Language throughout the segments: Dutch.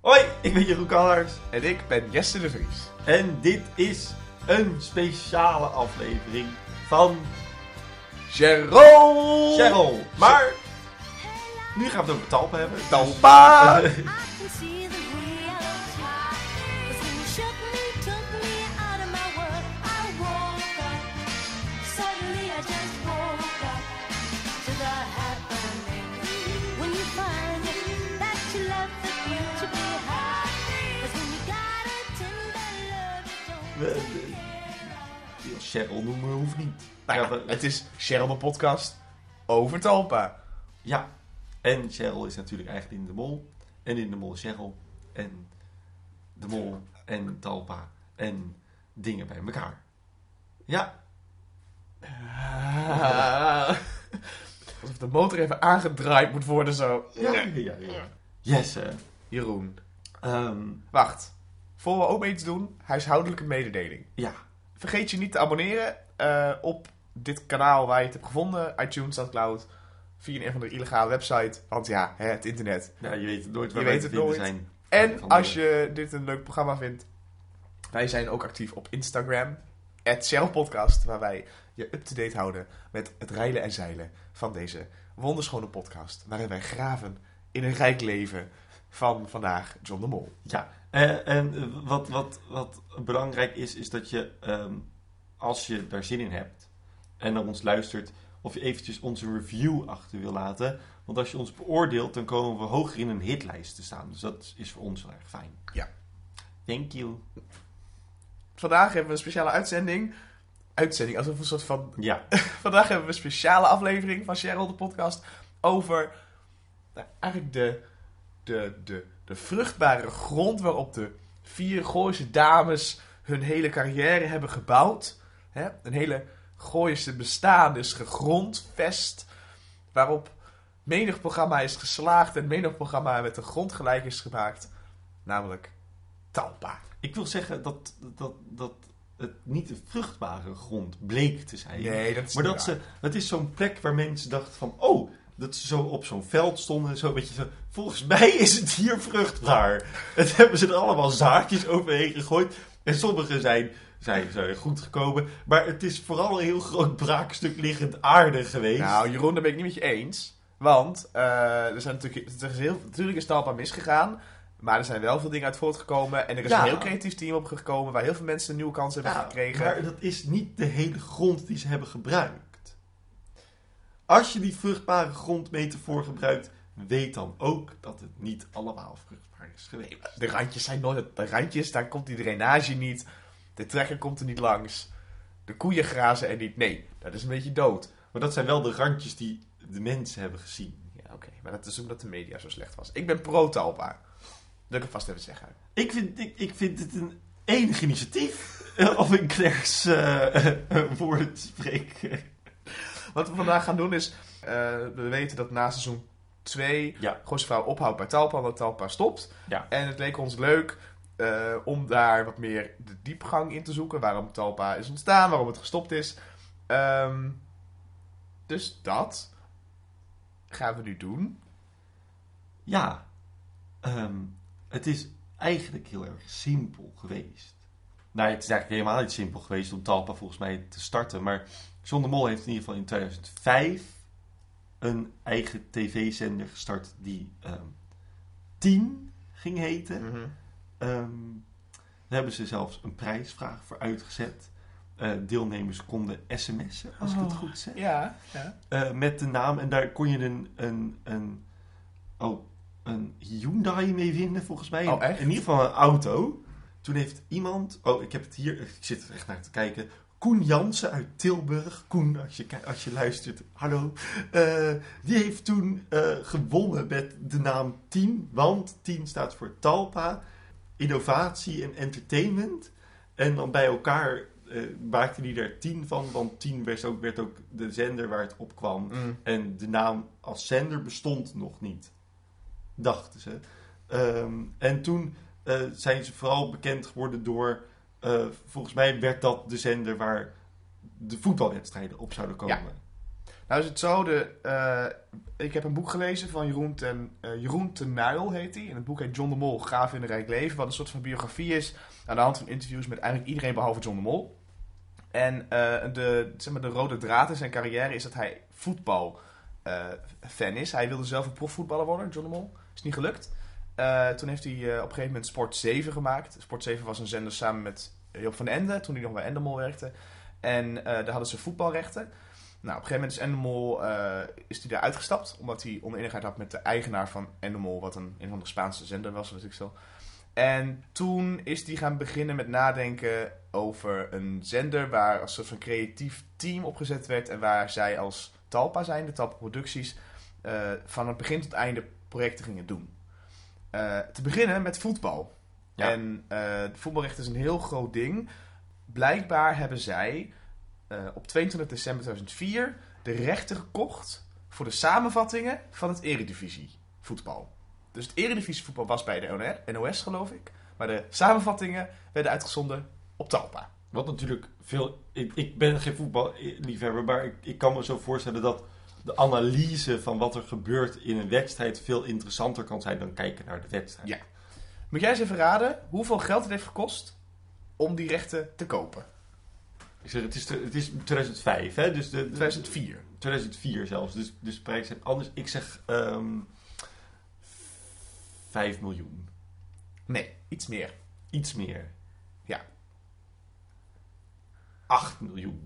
Hoi, ik ben Jeroen Kallers En ik ben Jesse de Vries. en dit is een speciale aflevering van Cheryl! Cheryl. Maar nu gaan we het over Talpa hebben. Dus- Talpa! Cheryl noemen hoeft niet. Nou Ja, het is Cheryl de podcast over Talpa. ja, en Cheryl is natuurlijk eigenlijk in de mol. En in de mol is Cheryl. En de mol en Talpa. En dingen bij elkaar. Ja, Alsof de motor even aangedraaid moet worden zo. ja, ja. ja. Yes, hè. Jeroen. Ehm, Wacht. Voor we ook iets doen, huishoudelijke mededeling. ja, Vergeet je niet te abonneren eh, op dit kanaal waar je het hebt gevonden. iTunes, Soundcloud. Via een van de illegale website. Want ja, hè, het internet. Ja, je weet het nooit waar Je weet het nooit. zijn. En als je dit een leuk programma vindt, wij zijn ook actief op Instagram, Podcast, waar wij je up-to-date houden met het rijlen en zeilen van deze wonderschone podcast, waarin wij graven in een rijk leven van vandaag John de Mol. Ja, eh, en wat, wat, wat belangrijk is, is dat je, ehm, als je daar zin in hebt en naar ons luistert, of je eventjes onze review achter wil laten. Want als je ons beoordeelt, dan komen we hoger in een hitlijst te staan. Dus dat is voor ons heel erg fijn. Ja. Thank you. Vandaag hebben we een speciale uitzending. Uitzending, alsof een soort van Ja, Vandaag hebben we een speciale aflevering van Cheryl de podcast over nou, eigenlijk de, de, de, de vruchtbare grond waarop de vier Gooise dames hun hele carrière hebben gebouwd. Hè? Een hele Gooise bestaan is gegrondvest waarop menig programma is geslaagd en menig programma met de grond gelijk is gemaakt. Namelijk Talpa. ik wil zeggen dat, dat, dat het niet een vruchtbare grond bleek te zijn. Nee, dat is Maar dat waar. ze, het is zo'n plek waar mensen dachten van, oh, dat ze zo op zo'n veld stonden, zo een beetje zo. Volgens mij is het hier vruchtbaar. Het hebben ze er allemaal zaadjes overheen gegooid. En sommige zijn, zijn, zijn goed gekomen. Maar het is vooral een heel groot braakstuk liggend aarde geweest. Nou, Jeroen, daar ben ik niet met je eens. Want eh, er zijn natuurlijk, er is heel, natuurlijk is Talpa misgegaan. Maar er zijn wel veel dingen uit voortgekomen. En er is Ja. een heel creatief team opgekomen. Waar heel veel mensen een nieuwe kans hebben Ja, gekregen. maar dat is niet de hele grond die ze hebben gebruikt. Als je die vruchtbare grondmetafoor gebruikt, weet dan ook dat het niet allemaal vruchtbaar is geweest. De randjes zijn nooit... De randjes, daar komt die drainage niet. De trekker komt er niet langs. De koeien grazen er niet. Nee, dat is een beetje dood. Maar dat zijn wel de randjes die de mensen hebben gezien. Ja, oké. Maar dat is omdat de media zo slecht was. Ik ben pro-Talpa. Dat ik het vast even zeggen. Ik vind, ik, ik vind het een enig initiatief. eh, Of ik Claire's woorden spreek. Wat we vandaag gaan doen is... eh, we weten dat na seizoen 2... Ja. Gooise Vrouw ophoudt bij Talpa, omdat Talpa stopt. Ja. En het leek ons leuk eh, om daar wat meer de diepgang in te zoeken. Waarom Talpa is ontstaan, waarom het gestopt is. Ehm, dus dat gaan we nu doen. Ja, ehm, het is eigenlijk heel erg simpel geweest. Nou, het is eigenlijk helemaal niet simpel geweest om Talpa volgens mij te starten. Maar John de Mol heeft in ieder geval in 2005 een eigen tv-zender gestart die ehm 10 ging heten. Ehm, daar hebben ze zelfs een prijsvraag voor uitgezet. Eh, deelnemers konden sms'en, als ik het Oh, goed zeg. Ja, ja. Eh, met de naam. En daar kon je een, een, een, oh, een Hyundai mee winnen, volgens mij. Oh, echt? In ieder geval een auto. Toen heeft iemand... Oh, ik heb het hier. Ik zit er echt naar te kijken. Koen Jansen uit Tilburg. Koen, als je, als je luistert, hallo. Eh, die heeft toen eh, gewonnen met de naam 10. Want 10 staat voor Talpa, innovatie en entertainment. En dan bij elkaar eh, maakte hij er 10 van. Want 10 werd ook, werd ook de zender waar het op kwam. Mm. En de naam als zender bestond nog niet. Dachten ze. Ehm, en toen zijn ze vooral bekend geworden door... eh, volgens mij werd dat de zender waar de voetbalwedstrijden op zouden komen. Nou is het zo, de, eh, ik heb een boek gelezen van Jeroen ten, eh, Jeroen ten Nuil heet hij. En het boek heet John de Mol, Graaf in een Rijk Leven. Wat een soort van biografie is aan de hand van interviews met eigenlijk iedereen behalve John de Mol. En de, zeg maar, de rode draad in zijn carrière is dat hij voetbal eh, fan is. Hij wilde zelf een profvoetballer worden, John de Mol. Is niet gelukt. Eh, toen heeft hij eh, op een gegeven moment Sport 7 gemaakt. Sport 7 was een zender samen met Job van Ende, toen hij nog bij Endemol werkte. En eh, daar hadden ze voetbalrechten. Nou, op een gegeven moment is Endemol is daar uitgestapt, omdat hij oneenigheid had met de eigenaar van Endemol, wat een, een van de Spaanse zender was, ik zo. En toen is hij gaan beginnen met nadenken over een zender waar als soort van creatief team opgezet werd en waar zij als Talpa zijn, de Talpa Producties, van het begin tot einde projecten gingen doen. Eh, te beginnen met voetbal. Ja. En eh voetbalrecht is een heel groot ding. Blijkbaar hebben zij eh, op 22 december 2004 de rechten gekocht voor de samenvattingen van het Eredivisie voetbal. Dus het Eredivisie voetbal was bij de NOS, geloof ik. Maar de samenvattingen werden uitgezonden op Talpa. Wat natuurlijk veel... Ik, ik ben geen voetballiefhebber, maar ik, ik kan me zo voorstellen dat de analyse van wat er gebeurt in een wedstrijd veel interessanter kan zijn dan kijken naar de wedstrijd. Ja. Moet jij eens even raden hoeveel geld het heeft gekost om die rechten te kopen? Ik zeg, het is, het is 2005, hè? Dus de, de- 2004. 2004 zelfs. Dus, dus de prijzen zijn anders. Ik zeg ehm 5 miljoen. Nee, iets meer. Iets meer. Ja. 8 miljoen.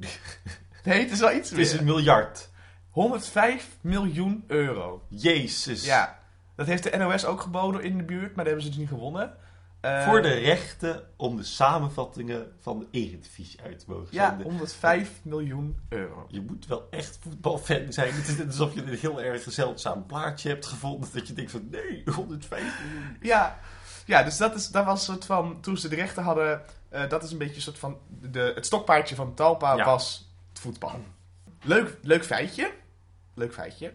Nee, het is wel iets Het is meer. een miljard. 105 miljoen euro. Jezus. Ja, dat heeft de NOS ook geboden in de buurt, maar daar hebben ze dus niet gewonnen. Eh, Voor de rechten om de samenvattingen van de Eredivisie uit te mogen Ja, zenden. 105 miljoen euro. Je moet wel echt voetbalfan zijn. Het is net alsof je een heel erg zeldzaam plaatje hebt gevonden. Dat je denkt van nee, 105 miljoen. Ja, ja dus dat, is, dat was een soort van, toen ze de rechten hadden, eh, dat is een beetje een soort van, de, het stokpaardje van Talpa Ja. was het voetbal. Leuk, leuk feitje, leuk feitje.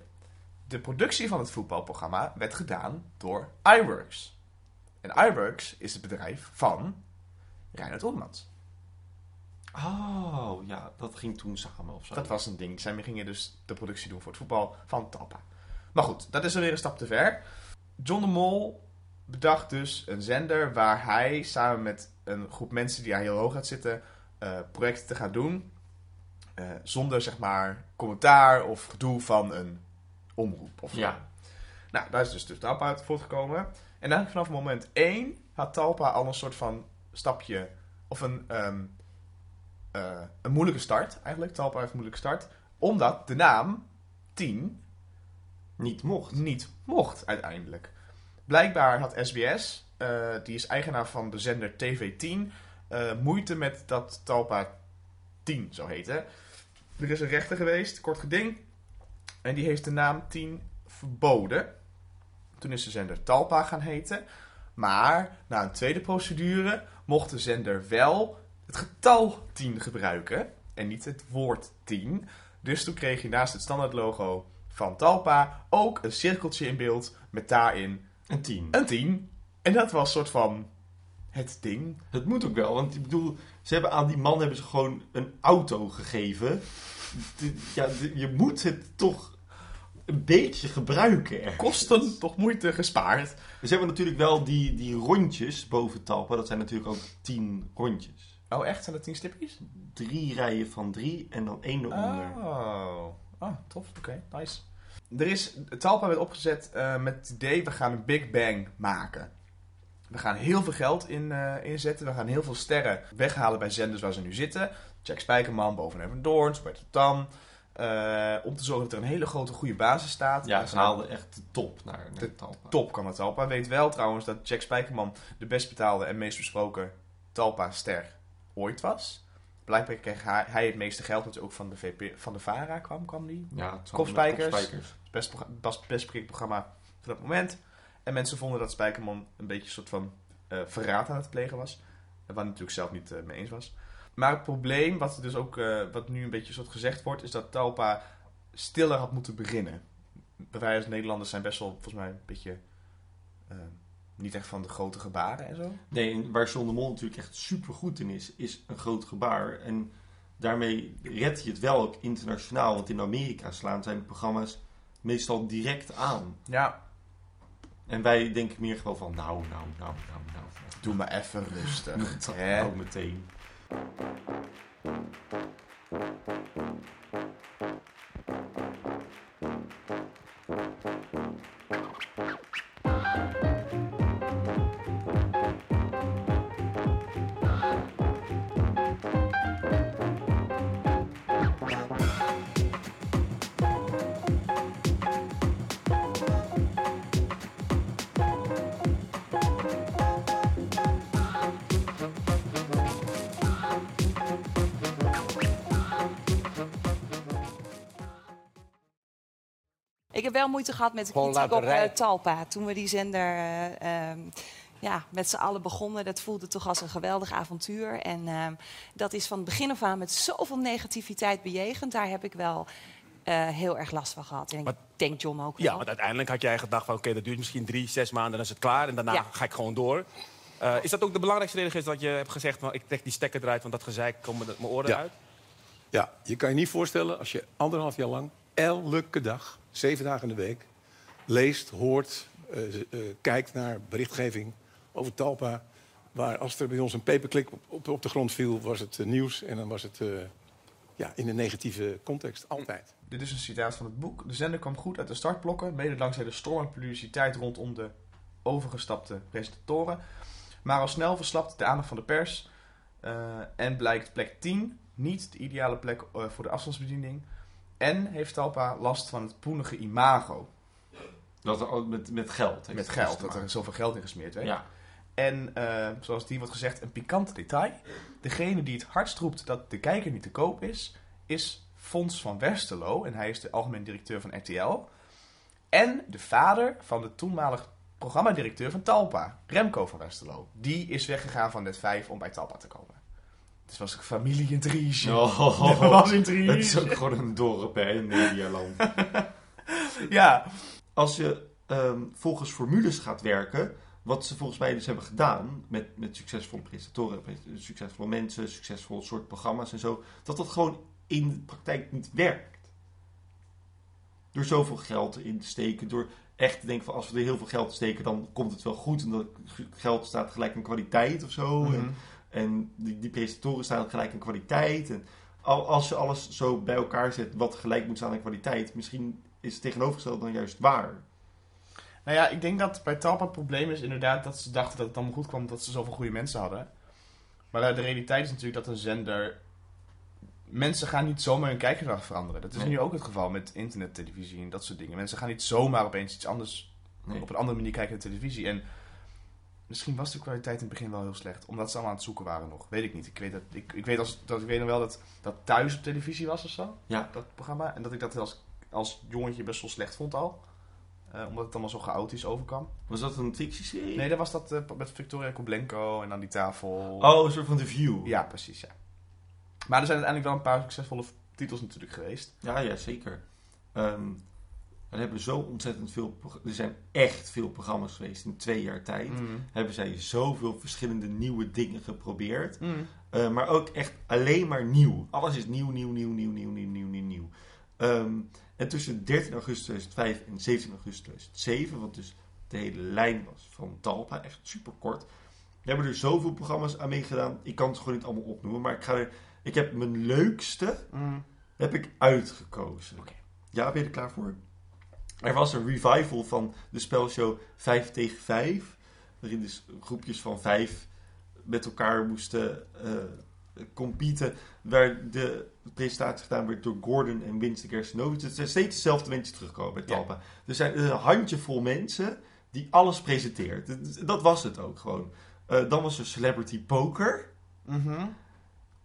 De productie van het voetbalprogramma werd gedaan door iWorks. En iWorks is het bedrijf van Reinhard Oelmans. Oh, ja, dat ging toen samen of zo. Dat was een ding. Zij gingen dus de productie doen voor het voetbal van Talpa. Maar goed, dat is alweer een stap te ver. John de Mol bedacht dus een zender waar hij samen met een groep mensen die daar heel hoog gaat zitten, eh, projecten te gaan doen. Eh, zonder zeg maar commentaar of gedoe van een omroep. Of Ja. nou, daar is dus, dus Talpa uit voortgekomen. En eigenlijk vanaf moment 1 had Talpa al een soort van stapje, of een, ehm, eh, een moeilijke start eigenlijk. Talpa heeft een moeilijke start. Omdat de naam 10 Niet mocht. niet mocht uiteindelijk. Blijkbaar had SBS, eh, die is eigenaar van de zender TV10, eh, moeite met dat Talpa 10 zou heten. Er is een rechter geweest, kort geding, en die heeft de naam 10 verboden. Toen is de zender Talpa gaan heten. Maar na een tweede procedure mocht de zender wel het getal 10 gebruiken en niet het woord 10. Dus toen kreeg je naast het standaard logo van Talpa ook een cirkeltje in beeld met daarin Een 10. een 10. En dat was een soort van het ding. Het moet ook wel, want ik bedoel, ze hebben aan die man hebben ze gewoon een auto gegeven. De- ja, de- je moet het toch een beetje gebruiken. ergens. Kosten toch moeite gespaard. Dus hebben natuurlijk wel die, die rondjes boven Talpa. Dat zijn natuurlijk ook 10 rondjes. Oh, echt? Zijn dat 10 stipjes? Drie rijen van drie en dan één eronder. Oh, ah, tof. Oké, nice. Er is, Talpa werd opgezet eh, met het idee, we gaan een Big Bang maken. We gaan heel veel geld in, eh, inzetten. We gaan heel veel sterren weghalen bij zenders waar ze nu zitten. Jack Spijkerman, Boven Even Doorns, Bert Tam. Eh, om te zorgen dat er een hele grote goede basis staat. Ja, ze haalden echt de top naar, naar De Talpa. top kan het Talpa. Weet wel trouwens dat Jack Spijkerman de best betaalde en meest besproken Talpa-ster ooit was. Blijkbaar kreeg hij, hij het meeste geld, dat ook van de, VP, van de VARA kwam, kwam die. Ja, het Kopspijkers. kopspijkers. Best, best, best programma van dat moment. En mensen vonden dat Spijkerman een beetje een soort van eh, verraad aan het plegen was. Waar hij natuurlijk zelf niet eh, mee eens was. Maar het probleem, wat, dus ook, eh, wat nu een beetje soort gezegd wordt, is dat Talpa stiller had moeten beginnen. Wij als Nederlanders zijn best wel volgens mij een beetje niet echt van de grote gebaren en zo. Nee, waar John de Mol natuurlijk echt super goed in is, is een groot gebaar. En daarmee red je het wel ook internationaal. Want in Amerika slaan zijn de programma's meestal direct aan. Ja, En wij denken meer gewoon van, nou, nou, nou, nou, nou. doe maar even rustig. Dat hè? ook meteen. Ik heb wel moeite gehad met de Gewoon kritiek op eh. Talpa. Toen we die zender eh, ehm, ja, met z'n allen begonnen, dat voelde toch als een geweldig avontuur. En ehm, dat is van het begin af aan met zoveel negativiteit bejegend. Daar heb ik wel eh, heel erg last van gehad. En ik Maar- denk John ook Ja, wel. want uiteindelijk had jij gedacht van oké, dat duurt misschien drie, zes maanden, dan is het klaar. En daarna Ja. ga ik gewoon door. Eh, is dat ook de belangrijkste reden geweest dat je hebt gezegd... van ik trek die stekker eruit, want dat gezeik komt met mijn oren Ja. uit? Ja, je kan je niet voorstellen als je anderhalf jaar lang elke dag, zeven dagen in de week, leest, hoort, eh, eh, kijkt naar berichtgeving over Talpa. Waar als er bij ons een paperclip op, op, de grond viel, was het eh, nieuws en dan was het ja, in een negatieve context. Altijd. Dit is een citaat van het boek. De zender kwam goed uit de startblokken, mede dankzij de stormende publiciteit rondom de overgestapte presentatoren. Maar al snel verslapt de aandacht van de pers en blijkt plek 10 niet de ideale plek voor de afstandsbediening. En heeft Talpa last van het poenige imago Dat er ook met, met geld. heeft met geld, dat er zoveel geld in gesmeerd werd. Ja, En eh, zoals die wordt gezegd, een pikant detail. Degene die het hardst roept dat de kijker niet te koop is, is Fons van Westerlo. En hij is de algemeen directeur van RTL. En de vader van de toenmalig programmadirecteur van Talpa, Remco van Westerlo. Die is weggegaan van Net 5 om bij Talpa te komen. Het was een familieintrige. Oh, was intrige. het is ook gewoon een dorp hè, in Medialand. Ja, Als je ehm, volgens formules gaat werken, wat ze volgens mij dus hebben gedaan met, met succesvolle presentatoren, pres- succesvolle mensen, succesvolle soort programma's en zo, dat dat gewoon in de praktijk niet werkt. Door zoveel geld in te steken, door echt te denken van als we er heel veel geld in steken, dan komt het wel goed. En dat geld staat gelijk aan kwaliteit of zo. Mhm. En, en die, die presentatoren staan gelijk aan kwaliteit. En al- als je alles zo bij elkaar zet wat gelijk moet staan aan kwaliteit, misschien is het tegenovergestelde dan juist waar. Nou ja, ik denk dat bij Talpa het probleem is inderdaad dat ze dachten dat het allemaal goed kwam dat ze zoveel goede mensen hadden. Maar de realiteit is natuurlijk dat een zender... Mensen gaan niet zomaar hun kijkgedrag veranderen. Dat is Nee. nu ook het geval met internettelevisie en dat soort dingen. Mensen gaan niet zomaar opeens iets anders, Nee. op een andere manier kijken naar televisie. En misschien was de kwaliteit in het begin wel heel slecht, omdat ze allemaal aan het zoeken waren nog. Weet ik niet. Ik weet, dat, ik, ik weet, als, dat, ik weet nog wel dat dat thuis op televisie was of zo, Ja. dat programma. En dat ik dat als, als jongetje best wel slecht vond al. Eh, omdat het allemaal zo chaotisch overkwam. Was dat een fictieserie? Nee, dat was dat eh, met Victoria Koblenko en aan die tafel. Oh, een soort van The View. Ja, precies, ja. Maar er zijn uiteindelijk wel een paar succesvolle titels natuurlijk geweest. Ja, ja zeker. Ehm, maar hebben zo ontzettend veel. Er zijn echt veel programma's geweest in twee jaar tijd. Mm. Hebben zij zoveel verschillende nieuwe dingen geprobeerd. Mm. Eh, maar ook echt alleen maar nieuw. Alles is nieuw, nieuw, nieuw, nieuw, nieuw, nieuw, nieuw, nieuw. nieuw. Ehm, en tussen 13 augustus 2005 en 17 augustus 2007, wat dus de hele lijn was van Talpa, echt super kort. We hebben er zoveel programma's aan meegedaan. Ik kan het gewoon niet allemaal opnoemen, maar ik, ga er, ik heb mijn leukste mm. heb ik uitgekozen. Ja, ben je er klaar voor? Er was een revival van de spelshow 5 tegen 5. Waarin dus groepjes van vijf met elkaar moesten eh competen. Waar de presentatie gedaan werd door Gordon en Winston Gerstenovic. Het zijn steeds dezelfde mensen terugkomen bij Ja. Talpa. Er zijn een handjevol mensen die alles presenteert. Dat- was het ook gewoon. Eh, dan was er Celebrity Poker. Mhm.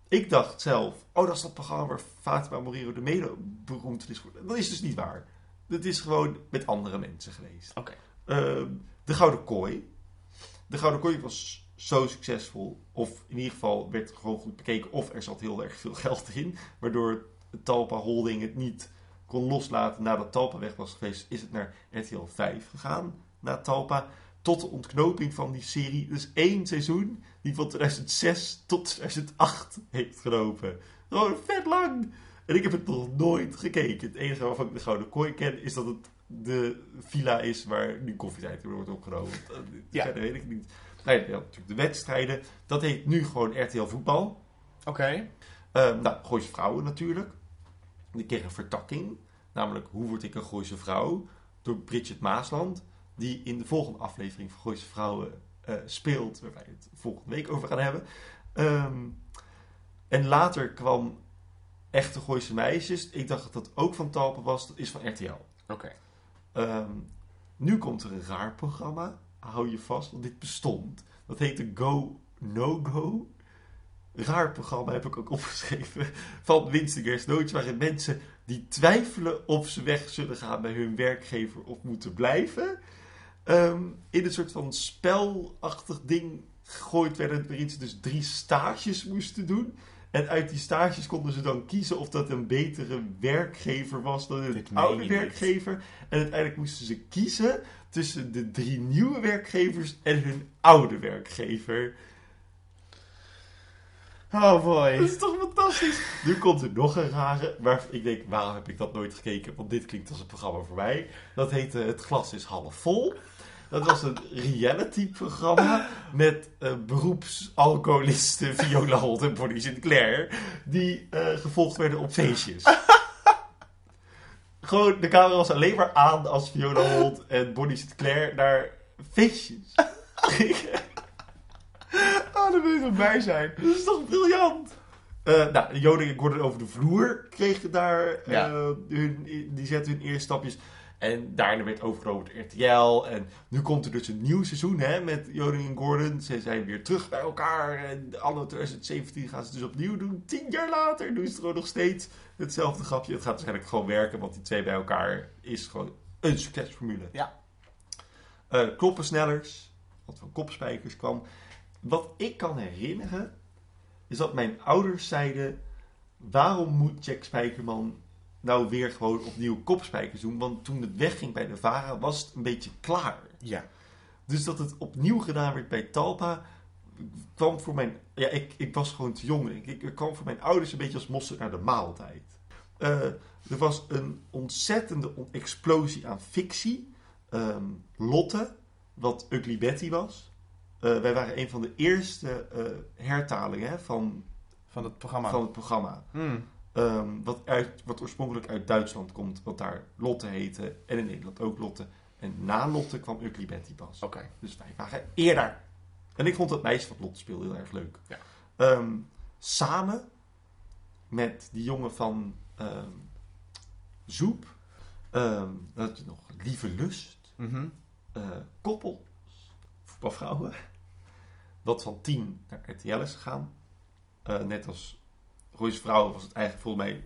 Ik dacht zelf, oh, dat is dat programma waar Fatima Morero de Mede beroemd is. Dat is dus niet waar. Dat is gewoon met andere mensen geweest. Oké. Ehm, de Gouden Kooi. De Gouden Kooi was zo succesvol, of in ieder geval werd het gewoon goed bekeken, of er zat heel erg veel geld in, waardoor het Talpa Holding het niet kon loslaten nadat Talpa weg was geweest, is het naar RTL 5 gegaan, na Talpa, tot de ontknoping van die serie. Dus één seizoen die van 2006 tot 2008 heeft gelopen. Gewoon vet lang. En ik heb het nog nooit gekeken. Het enige waarvan ik de Gouden Kooi ken, is dat het de villa is waar nu koffietijd wordt opgenomen. Dat Ja. ja. dat weet ik niet. Nee, ja, natuurlijk de wedstrijden. Dat heet nu gewoon RTL Voetbal. Oké. Ehm nou, Gooise Vrouwen natuurlijk. Die kreeg een vertakking. Namelijk, hoe word ik een Gooise Vrouw? Door Bridget Maasland. Die in de volgende aflevering van Gooise Vrouwen eh, speelt. Waar wij het volgende week over gaan hebben. Ehm, en later kwam Echte Gooise Meisjes. Ik dacht dat dat ook van Talpen was. Dat is van RTL. Oké. Ehm, nu komt er een raar programma. Hou je vast, want dit bestond. Dat heette Go No Go. Raar programma heb ik ook opgeschreven. Van Winston Gersnootje. Waarin mensen die twijfelen of ze weg zullen gaan bij hun werkgever of moeten blijven. ehm, in een soort van spelachtig ding gegooid werden. Waarin ze dus drie stages moesten doen. En uit die stages konden ze dan kiezen of dat een betere werkgever was dan een oude werkgever. En uiteindelijk moesten ze kiezen tussen de drie nieuwe werkgevers en hun oude werkgever. Oh boy. Dat is toch fantastisch? Nu komt er nog een rare, maar ik denk, waarom heb ik dat nooit gekeken? Want dit klinkt als een programma voor mij. Dat heette Het Glas is half vol. Dat was een reality-programma met eh, beroepsalcoholisten Viola Holt en Bonnie Sinclair. Die eh, gevolgd werden op feestjes. Gewoon, de camera was alleen maar aan als Viola Holt en Bonnie Sinclair naar feestjes. Oh, daar wil je toch bij zijn. Dat is toch briljant? Eh nou, Joding en Gordon over de vloer kregen daar Ja. hun, die zetten hun eerste stapjes. En daarna werd door RTL. En nu komt er dus een nieuw seizoen hè, met Joding en Gordon. Ze zijn weer terug bij elkaar. En anno 2017 gaan ze het dus opnieuw doen. Tien jaar later doen ze het gewoon nog steeds hetzelfde grapje. Het gaat waarschijnlijk gewoon werken, want die twee bij elkaar is gewoon een succesformule. Ja. Eh, kloppensnellers, wat van kopspijkers kwam. Wat ik kan herinneren, is dat mijn ouders zeiden: waarom moet Jack Spijkerman nou weer gewoon opnieuw kopspijkers doen? Want toen het wegging bij de Vara was het een beetje klaar. Ja. Dus dat het opnieuw gedaan werd bij Talpa kwam voor mijn... Ja, ik, ik was gewoon te jong. Ik, ik kwam voor mijn ouders een beetje als mosterd naar de maaltijd. Eh, er was een ontzettende on- explosie aan fictie. Ehm, Lotte, wat Ugly Betty was. Eh, wij waren een van de eerste eh, hertalingen hè, van, Van het programma. van het programma. Hmm. Ehm, wat, uit, wat oorspronkelijk uit Duitsland komt, wat daar Lotte heette. En in Nederland ook Lotte. En na Lotte kwam Ugly Betty pas. Oké. Dus wij waren eerder. En ik vond dat meisje wat Lotte speelde heel erg leuk. Ja. Ehm, samen met die jongen van ehm, Zoep. ehm dan had je nog Lieve Lust. Mhm. eh koppels. Voetbalvrouwen. Wat van 10 naar RTL is gegaan. Eh, net als Roy's Vrouwen was het eigenlijk volgens mij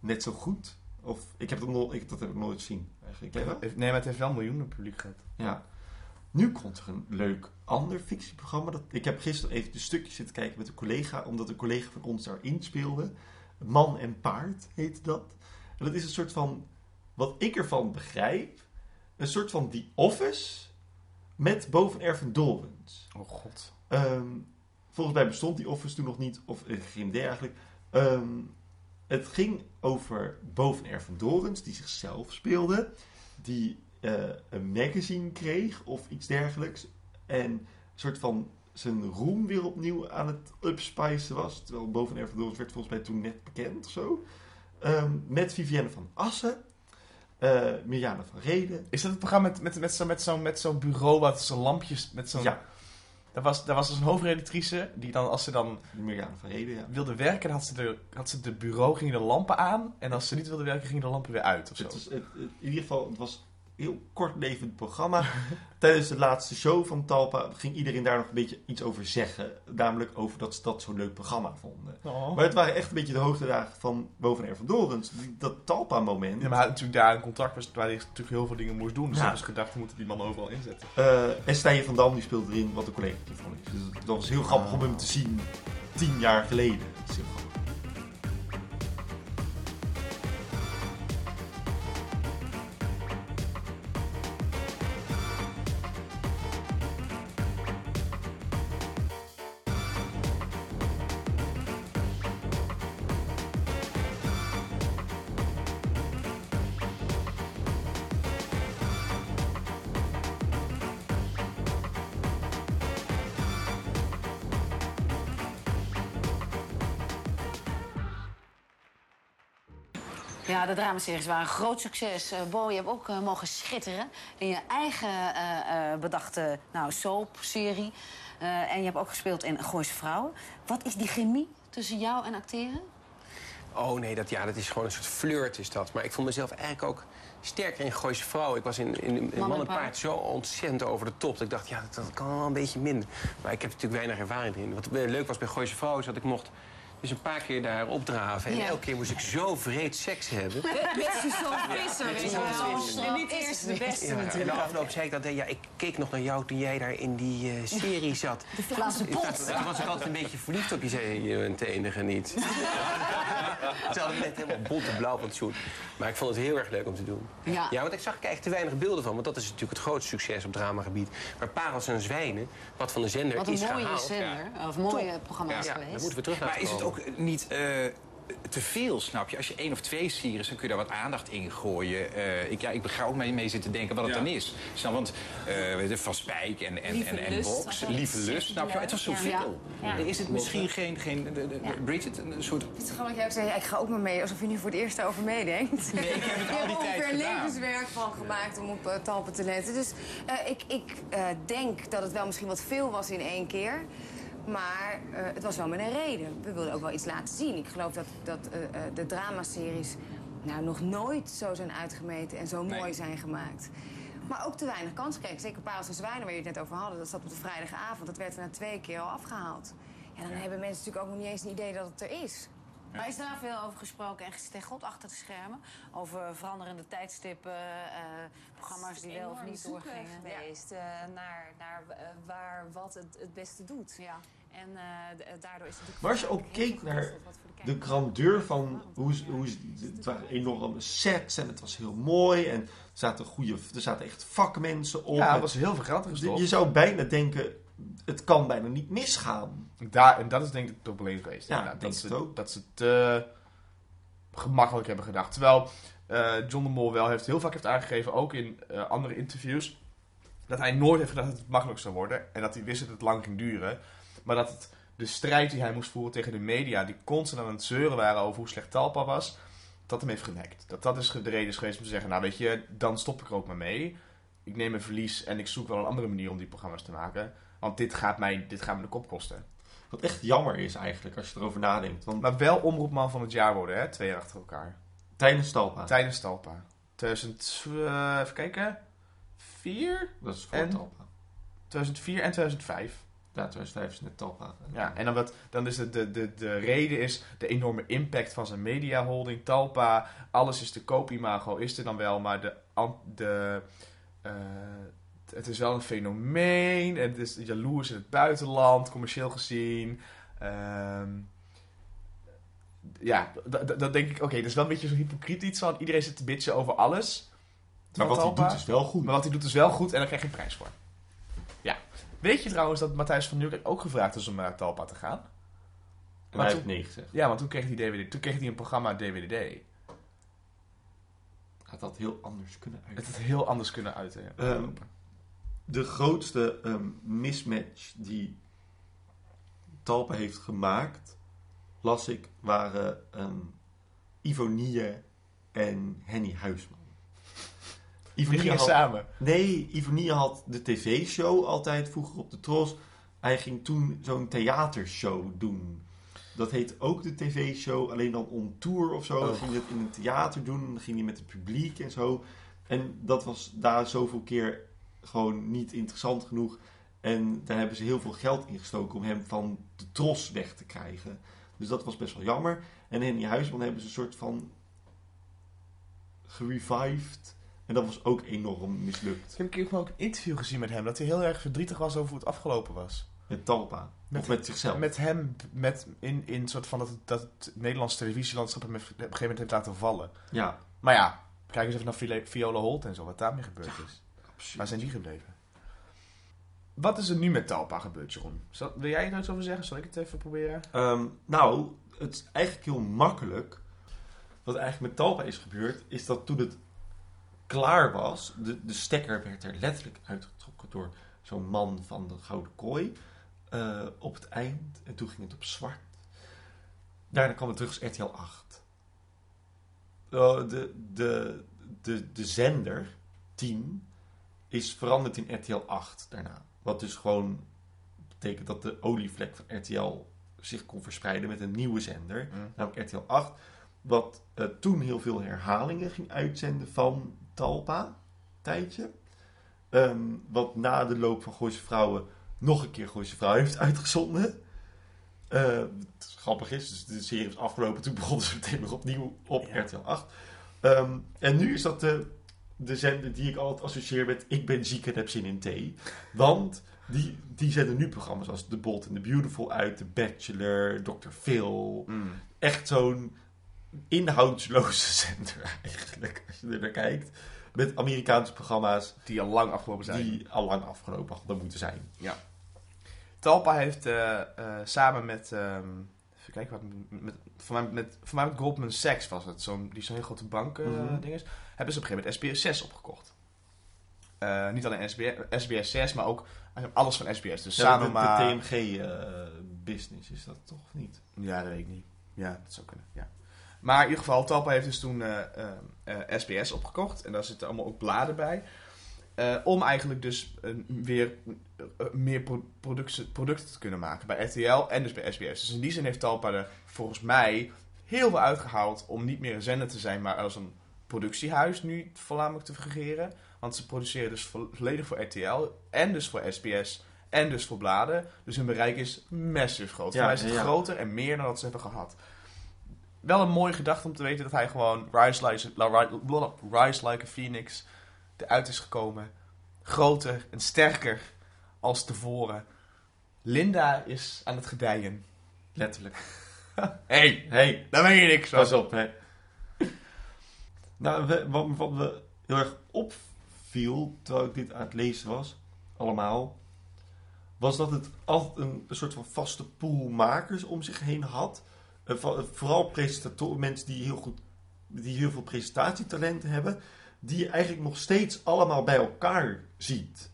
net zo goed. Of ik heb dat, nog, ik, dat heb ik nooit gezien. Eigenlijk. Nee, maar het heeft wel miljoenen publiek gehad. Ja. Nu komt er een leuk ander fictieprogramma. Dat, ik heb gisteren even de stukjes zitten kijken met een collega, omdat een collega van ons daarin speelde. Man en Paard heet dat. En dat is een soort van, wat ik ervan begrijp, een soort van The Office met boven Erven Dorens. Oh god. Ehm, volgens mij bestond die Office toen nog niet, of eh, geen idee eigenlijk. Ehm, het ging over Boven Erven Dorens, die zichzelf speelde, die eh, een magazine kreeg of iets dergelijks. En een soort van zijn roem weer opnieuw aan het upspicen was. Terwijl Boven Erven Dorens werd volgens mij toen net bekend of zo. Ehm, met Vivienne van Assen, eh Mirjana van Reden. Is dat het programma met, met, met zo'n met zo'n met zo'n bureau wat zo'n lampjes met zo'n... Ja, Daar was, daar was dus een hoofdredactrice die dan, als ze dan van ja. wilde werken, had ze de, had ze de bureau, gingen de lampen aan. En als ze niet wilde werken, gingen de lampen weer uit of zo. Het was, het, het- in ieder geval, het was heel kortlevend programma. Tijdens de laatste show van Talpa ging iedereen daar nog een beetje iets over zeggen. Namelijk over dat ze dat zo'n leuk programma vonden. Oh. Maar het waren echt een beetje de hoogtedagen van Boven Erven Dorens. Die- Dat Talpa-moment. Ja, maar hij had natuurlijk daar een contract was waar hij natuurlijk heel veel dingen moest doen. Dus Ja. ze gedacht, we moeten die man overal inzetten. Eh, en Stijn van Dam die speelde erin wat de collega van is. Dus dat was heel grappig om hem te zien tien jaar geleden. Dat is heel grappig. Dramaseries waren een groot succes. Eh, Bo, je hebt ook eh, mogen schitteren in je eigen eh, bedachte nou, soap-serie. En je hebt ook gespeeld in Gooise Vrouwen. Wat is die chemie tussen jou en acteren? Oh nee, dat, ja, dat is gewoon een soort flirt is dat. Maar ik vond mezelf eigenlijk ook sterker in Gooise Vrouw. Ik was in, in, in Man en Paard. Zo ontzettend over de top. Dat ik dacht, ja, dat, dat kan wel een beetje minder. Maar ik heb natuurlijk weinig ervaring erin. Wat leuk was bij Gooise Vrouw is dat ik mocht dus een paar keer daar opdraven. En Ja. elke keer moest ik zo vreed seks hebben. Met Suzanne Visser, weet je wel. En niet eerst de beste Ja, en de afloop zei ik dat, ja, ik keek nog naar jou toen jij daar in die eh, serie zat. De Vlaamse pot. Toen was ik altijd een beetje verliefd op je, zei je bent de enige niet. Ze hadden net helemaal bont en blauw van het shoot. Maar ik vond het heel erg leuk om te doen. Ja. Ja, want ik zag er eigenlijk te weinig beelden van. Want dat is natuurlijk het grootste succes op dramagebied. Maar Parels en Zwijnen, wat van de zender Wat een is mooie gehaald... zender, of mooie programma's Ja, daar geweest. moeten we terug naar Maar is het ook niet eh, te veel, snap je? Als je één of twee series, dan kun je daar wat aandacht in gooien. Eh, ik, ja, ik ga ook mee, mee zitten denken wat het dan is. Snap, want eh, weet je, Van Spijk en, en, Lieve en, en Lust Box, Lieve Lust, snap je? Het was zoveel. Ja. Is het misschien geen, geen de- Bridget, een soort... Het is gewoon dat jij ook zei, ik ga ook maar mee, alsof je nu voor het eerst daarover meedenkt. Nee, ik heb het Je al die tijd ongeveer levenswerk van gemaakt om op uh, Talpen te letten. Dus eh, ik, ik eh, denk dat het wel misschien wat veel was in één keer. Maar eh, het was wel met een reden. We wilden ook wel iets laten zien. Ik geloof dat, dat eh, eh, de dramaseries nou, nog nooit zo zijn uitgemeten en zo Nee. mooi zijn gemaakt. Maar ook te weinig kans kregen. Zeker Parels en Zwijnen, waar je het net over hadden. Dat zat op de vrijdagavond. Dat werd er na twee keer al afgehaald. Ja, dan hebben mensen natuurlijk ook nog niet eens een idee dat het er is. Maar is daar veel over gesproken en gesteggeld achter de schermen? Over veranderende tijdstippen, eh, programma's die wel of niet doorgingen? geweest eh, naar, naar waar wat het, het beste doet. Ja. En eh, eh, daardoor is het natuurlijk... Maar als je ook keek naar de grandeur van hoe, ze- hoe ze- het waren enorme sets en het was heel mooi en er zaten, goede, er zaten echt vakmensen op. Ja, En er was heel veel geld in gestopt. je zou bijna denken, het kan bijna niet misgaan. Daar, en dat is denk ik het probleem geweest. Ja, dat, het ze, ook. dat ze te gemakkelijk hebben gedacht. Terwijl eh, John de Mol wel heeft, heel vaak heeft aangegeven, ook in eh, andere interviews, dat hij nooit heeft gedacht dat het makkelijk zou worden. En dat hij wist dat het lang ging duren. Maar dat het, de strijd die hij moest voeren tegen de media, die constant aan het zeuren waren over hoe slecht Talpa was, dat hem heeft genekt. Dat dat is de reden is geweest om te zeggen, nou weet je, dan stop ik er ook maar mee. Ik neem een verlies en ik zoek wel een andere manier om die programma's te maken. Want dit gaat mij, dit gaat me de kop kosten. Wat echt jammer is eigenlijk als je erover nadenkt. Want Maar wel omroepman van het jaar worden, hè? Twee jaar achter elkaar. tijdens Talpa, Tijdens Talpa. 2000, eh, even kijken. 4? dat is voor En? Talpa. 2004 en 2005. Ja, 2005 is net Talpa. Ja, en dan, wat, dan is het de, de, de reden is de enorme impact van zijn mediaholding. Talpa, alles is de koopimago, is er dan wel, maar de, de, eh, het is wel een fenomeen. Het is jaloers in het buitenland, commercieel gezien. Ehm, ja, d- d- dan denk ik, oké, dat is wel een beetje zo'n hypocriet iets van iedereen zit te bitchen over alles. Maar wat hij doet is wel goed. Maar wat hij doet is wel goed en daar krijg je een prijs voor. Weet je trouwens dat Matthijs van Nieuwkerk ook gevraagd is om naar Talpa te gaan? En hij heeft nee gezegd. Ja, want toen kreeg hij, DVD, toen kreeg hij een programma DWDD. Had heel anders kunnen uit. Het had heel anders kunnen uiten. Ehm, de grootste ehm, mismatch die Talpa heeft gemaakt, las ik, waren ehm Ivonie en Henny Huisman. Die Ivonie gingen had, samen. nee, Ivonie had de tv-show altijd vroeger op de Tros. Hij ging toen zo'n theatershow doen. Dat heet ook de tv-show, alleen dan on tour of zo. Dan Oh. ging hij het in een theater doen, dan ging hij met het publiek en zo. En dat was daar zoveel keer gewoon niet interessant genoeg. En daar hebben ze heel veel geld in gestoken om hem van de tros weg te krijgen. Dus dat was best wel jammer. En Henny Huisman hebben ze een soort van gerevived. En dat was ook enorm mislukt. Ik heb een keer ook een interview gezien met hem. Dat hij heel erg verdrietig was over hoe het afgelopen was. Met Talpa. Met- of met zichzelf. Met hem, met in, in soort van dat, dat het Nederlandse televisielandschap hem op een gegeven moment heeft laten vallen. Ja, Maar ja, kijk eens even naar Viola- Viola Holt en zo, wat daarmee gebeurd is. absoluut. Waar zijn die gebleven? Wat is er nu met Talpa gebeurd, Jeroen? Zal- wil jij er iets over zeggen? Zal ik het even proberen? Ehm, nou, het is eigenlijk heel makkelijk. Wat eigenlijk met Talpa is gebeurd, is dat toen het klaar was, de, de stekker werd er letterlijk uitgetrokken door zo'n man van de Gouden Kooi eh, op het eind. En toen ging het op zwart. Daarna kwam het terug als RTL 8. eh, de, de, de, de zender 10 is veranderd in RTL 8 daarna. Wat dus gewoon betekent dat de olievlek van RTL zich kon verspreiden met een nieuwe zender. Mm. Namelijk RTL 8. Wat eh, toen heel veel herhalingen ging uitzenden van Talpa. Tijdje. Ehm, wat na de loop van Gooise Vrouwen nog een keer Gooise Vrouwen heeft uitgezonden. Het grappig is, dus de serie is afgelopen. Toen begonnen ze meteen weer opnieuw op Ja. RTL 8. Ehm, en nu is dat de, de zender die ik altijd associeer met Ik ben ziek en heb zin in thee. Want die, die zenden nu programma's als The Bold and the Beautiful uit, The Bachelor, Dr. Phil. Mm. Echt zo'n inhoudsloze zender eigenlijk, als je er naar kijkt. Met Amerikaanse programma's Die al lang afgelopen zijn. die al lang afgelopen hadden moeten zijn. Talpa heeft eh, eh, samen met, ehm, even kijken wat, met, voor, mij, met, voor mij met Goldman Sachs was het, zo'n, die zo'n heel grote bank Mhm. ding is, hebben ze op een gegeven moment SBS 6 opgekocht. Niet alleen SBS, SBS 6, maar ook alles van SBS. Dus Ja, de, Sanoma... de TMG-business is dat toch of niet? Ja, dat weet ik niet. Ja, dat zou kunnen, ja. Maar in ieder geval, Talpa heeft dus toen eh, eh, eh, SBS opgekocht. En daar zitten allemaal ook bladen bij. Eh, om eigenlijk dus eh, weer eh, eh, meer pro- producten, producten te kunnen maken bij RTL en dus bij SBS. Dus in die zin heeft Talpa er volgens mij heel veel uitgehaald om niet meer een zender te zijn, maar als een productiehuis nu voornamelijk te fungeren. Want ze produceren dus vo- volledig voor RTL en dus voor SBS en dus voor bladen. Dus hun bereik is massive groot. Ja, voor mij is het ja. groter en meer dan dat ze hebben gehad. Wel een mooie gedachte om te weten dat hij gewoon Rise Like, Rise like a Phoenix eruit is gekomen. Groter en sterker als tevoren. Linda is aan het gedijen. Letterlijk. hey, Hey, daar ben je niks van. pas op, hè. Nou, we- wat, wat me heel erg opviel, terwijl ik dit aan het lezen was, allemaal, was dat het altijd een, een soort van vaste pool makers om zich heen had. Eh, va- vooral presentatoren, mensen die heel goed, die heel veel presentatietalenten hebben, die je eigenlijk nog steeds allemaal bij elkaar ziet.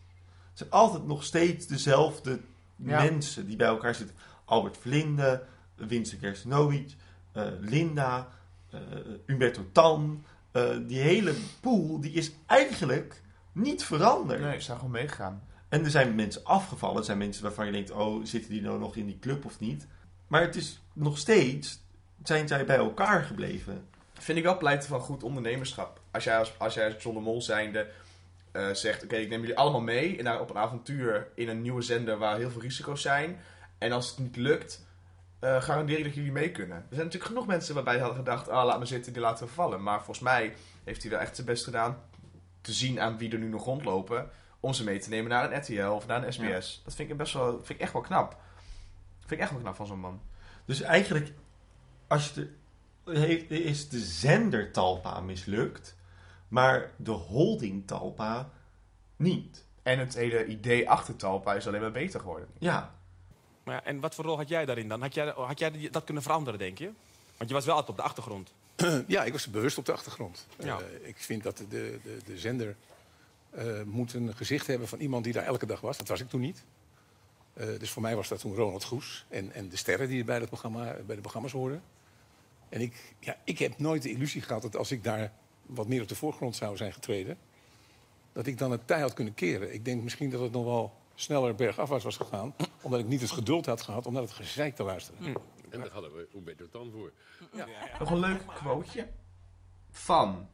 Het zijn altijd nog steeds dezelfde Ja. mensen die bij elkaar zitten. Albert Verlinde, Winston Gerstenovic, eh, Linda, eh, Umberto Tan. Eh, die hele pool die is eigenlijk niet veranderd. Nee, ze zijn gewoon meegegaan. En er zijn mensen afgevallen. Er zijn mensen waarvan je denkt, oh, zitten die nou nog in die club of niet? Maar het is nog steeds, zijn zij bij elkaar gebleven. Vind ik wel pleiten van goed ondernemerschap. Als jij als, als, jij als John de Mol zijnde eh, zegt... Oké, ik neem jullie allemaal mee in, op een avontuur in een nieuwe zender waar heel veel risico's zijn. En als het niet lukt, eh, garandeer ik dat jullie mee kunnen. Er zijn natuurlijk genoeg mensen waarbij hadden gedacht... Ah, laat me zitten, die laten we vallen. Maar volgens mij heeft hij wel echt zijn best gedaan... te zien aan wie er nu nog rondlopen... om ze mee te nemen naar een RTL of naar een SBS. Dat vind ik, best wel, vind ik echt wel knap. Vind ik echt wel knap van zo'n man. Dus eigenlijk, als je de, heeft, is de zender Talpa mislukt, maar de holding Talpa niet. En het hele idee achter Talpa is alleen maar beter geworden. Ja, Maar ja, en wat voor rol had jij daarin dan? Had jij, had jij dat kunnen veranderen, denk je? Want je was wel altijd op de achtergrond. Ja, ik was bewust op de achtergrond. Ja. Eh, ik vind dat de, de, de zender eh, moet een gezicht hebben van iemand die daar elke dag was. Dat was ik toen niet. Eh, dus voor mij was dat toen Ronald Goes en, en de sterren die bij, het programma, bij de programma's hoorden. En ik, ja, ik heb nooit de illusie gehad dat als ik daar wat meer op de voorgrond zou zijn getreden, dat ik dan het tij had kunnen keren. Ik denk misschien dat het nog wel sneller bergafwaarts was gegaan, omdat ik niet het geduld had gehad om naar het gezeik te luisteren. En daar hadden we Umberto Tan voor. Nog een leuk quoteje van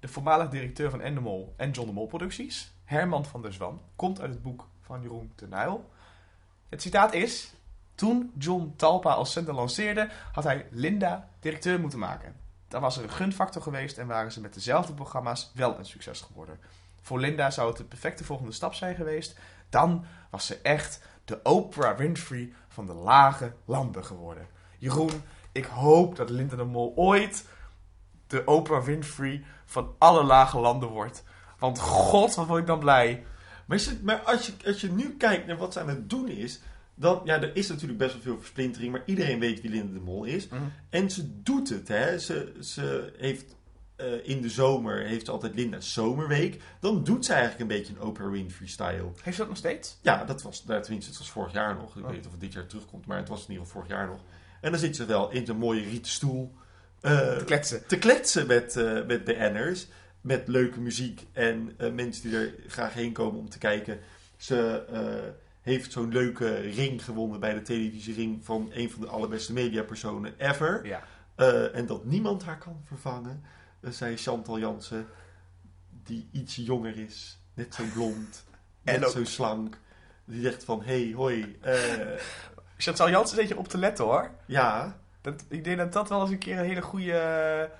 de voormalig directeur van Endemol en John de Mol Producties, Herman van der Zwan, komt uit het boek van Jeroen ten Uyl. Het citaat is: Toen John Talpa als zender lanceerde, had hij Linda directeur moeten maken. Dan was er een gunfactor geweest en waren ze met dezelfde programma's wel een succes geworden. Voor Linda zou het de perfecte volgende stap zijn geweest. Dan was ze echt de Oprah Winfrey van de lage landen geworden. Jeroen, ik hoop dat Linda de Mol ooit de Oprah Winfrey van alle lage landen wordt. Want god, wat word ik dan blij. Maar, is het, maar als, je, als je nu kijkt naar wat ze aan het doen is, dan, ja, er is natuurlijk best wel veel versplintering, maar iedereen weet wie Linda de Mol is. Mhm. En ze doet het, hè. Ze, ze heeft eh, in de zomer, heeft ze altijd Linda's zomerweek. Dan doet ze eigenlijk een beetje een Oprah Winfrey style. Heeft ze dat nog steeds? Ja, dat was, nou, tenminste, het was vorig jaar nog. Ik Oh. weet niet of het dit jaar terugkomt, maar het was in ieder geval vorig jaar nog. En dan zit ze wel in zo'n mooie rieten stoel. eh, Te kletsen. te kletsen met, eh, met BN'ers. Met leuke muziek en eh, mensen die er graag heen komen om te kijken. Ze eh, heeft zo'n leuke ring gewonnen bij de televisiering van een van de allerbeste mediapersonen ever. Ja. Eh, en dat niemand haar kan vervangen. Zij Chantal Jansen, die iets jonger is. Net zo blond. En net ook- zo slank. Die zegt van, hey, hoi. Chantal Jansen zet je op te letten hoor. ja, Dat, ik denk dat dat wel eens een keer een hele goede.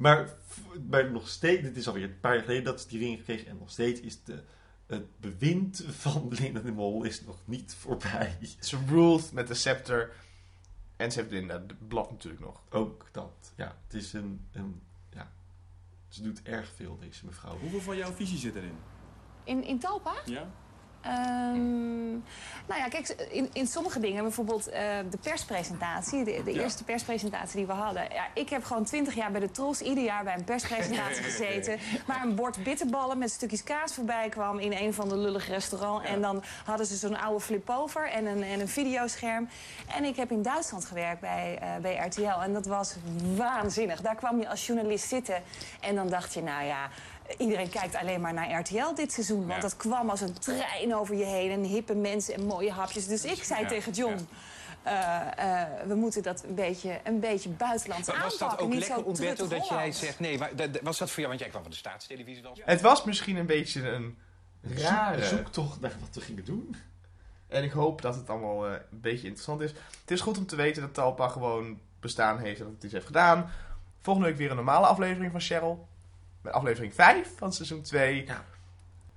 Maar, maar nog steeds... Dit is alweer een paar jaar geleden dat ze die ring gekregen. En nog steeds is de, het bewind van Linda de Mol is nog niet voorbij. Ze ruled met de scepter. En ze heeft Linda de blad natuurlijk nog. Ook dat. Ja, het is een... een ja, ze doet erg veel, deze mevrouw. Hoeveel van jouw visie zit erin? In, in Talpa? Ja? Ehm, nou ja, kijk, in, in sommige dingen, bijvoorbeeld eh, de perspresentatie, de, de Ja. eerste perspresentatie die we hadden. Ja, ik heb gewoon twintig jaar bij de Tros, ieder jaar bij een perspresentatie gezeten. Maar een bord bitterballen met stukjes kaas voorbij kwam in een van de lullige restaurants. En dan hadden ze zo'n oude flip-over en een, en een videoscherm. En ik heb in Duitsland gewerkt bij, eh, bij RTL en dat was waanzinnig. Daar kwam je als journalist zitten en dan dacht je, nou ja... Iedereen kijkt alleen maar naar RTL dit seizoen. Want Ja. dat kwam als een trein over je heen. En hippe mensen en mooie hapjes. Dus ik zei Ja, tegen John... eh, eh, we moeten dat een beetje, een beetje buitenlands Was aanpakken. dat ook niet lekker, zo Umberto, dat jij zegt... Nee, maar, was dat voor jou? Want jij kwam van de staatstelevisie wel. Het was misschien een beetje een rare. Zoek, zoek toch naar wat we gingen doen. En ik hoop dat het allemaal eh, een beetje interessant is. Het is goed om te weten dat Talpa gewoon bestaan heeft en dat het iets heeft gedaan. Volgende week weer een normale aflevering van Cheryl. Met aflevering 5 van seizoen 2. Ja.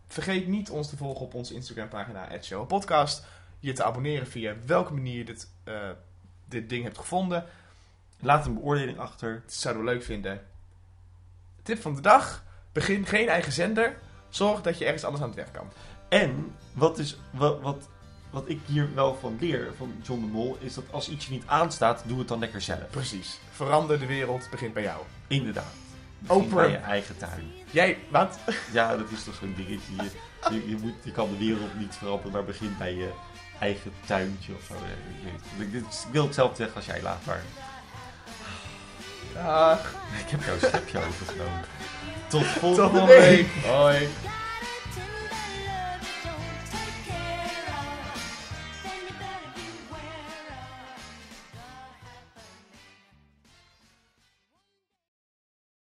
Vergeet niet ons te volgen op onze Instagram pagina @showpodcast. Je te abonneren via welke manier je dit, eh, dit ding hebt gevonden. Laat een beoordeling achter. Dat zouden we leuk vinden. Tip van de dag. Begin geen eigen zender. Zorg dat je ergens anders aan het werk kan. En wat, is, wat, wat, wat ik hier wel van leer van John de Mol... is dat als iets je niet aanstaat, doe het dan lekker zelf. Precies. Verander de wereld begint bij jou. Inderdaad. Bij je eigen tuin. Jij, wat? Ja, dat is toch zo'n dingetje. Je, je, je, moet, je kan de wereld niet veranderen, maar begin bij je eigen tuintje of zo. Ik, wil hetzelfde zeggen als jij laat, maar Dag. ik heb jouw schepje overgenomen. Tot volgende de week. week. Hoi.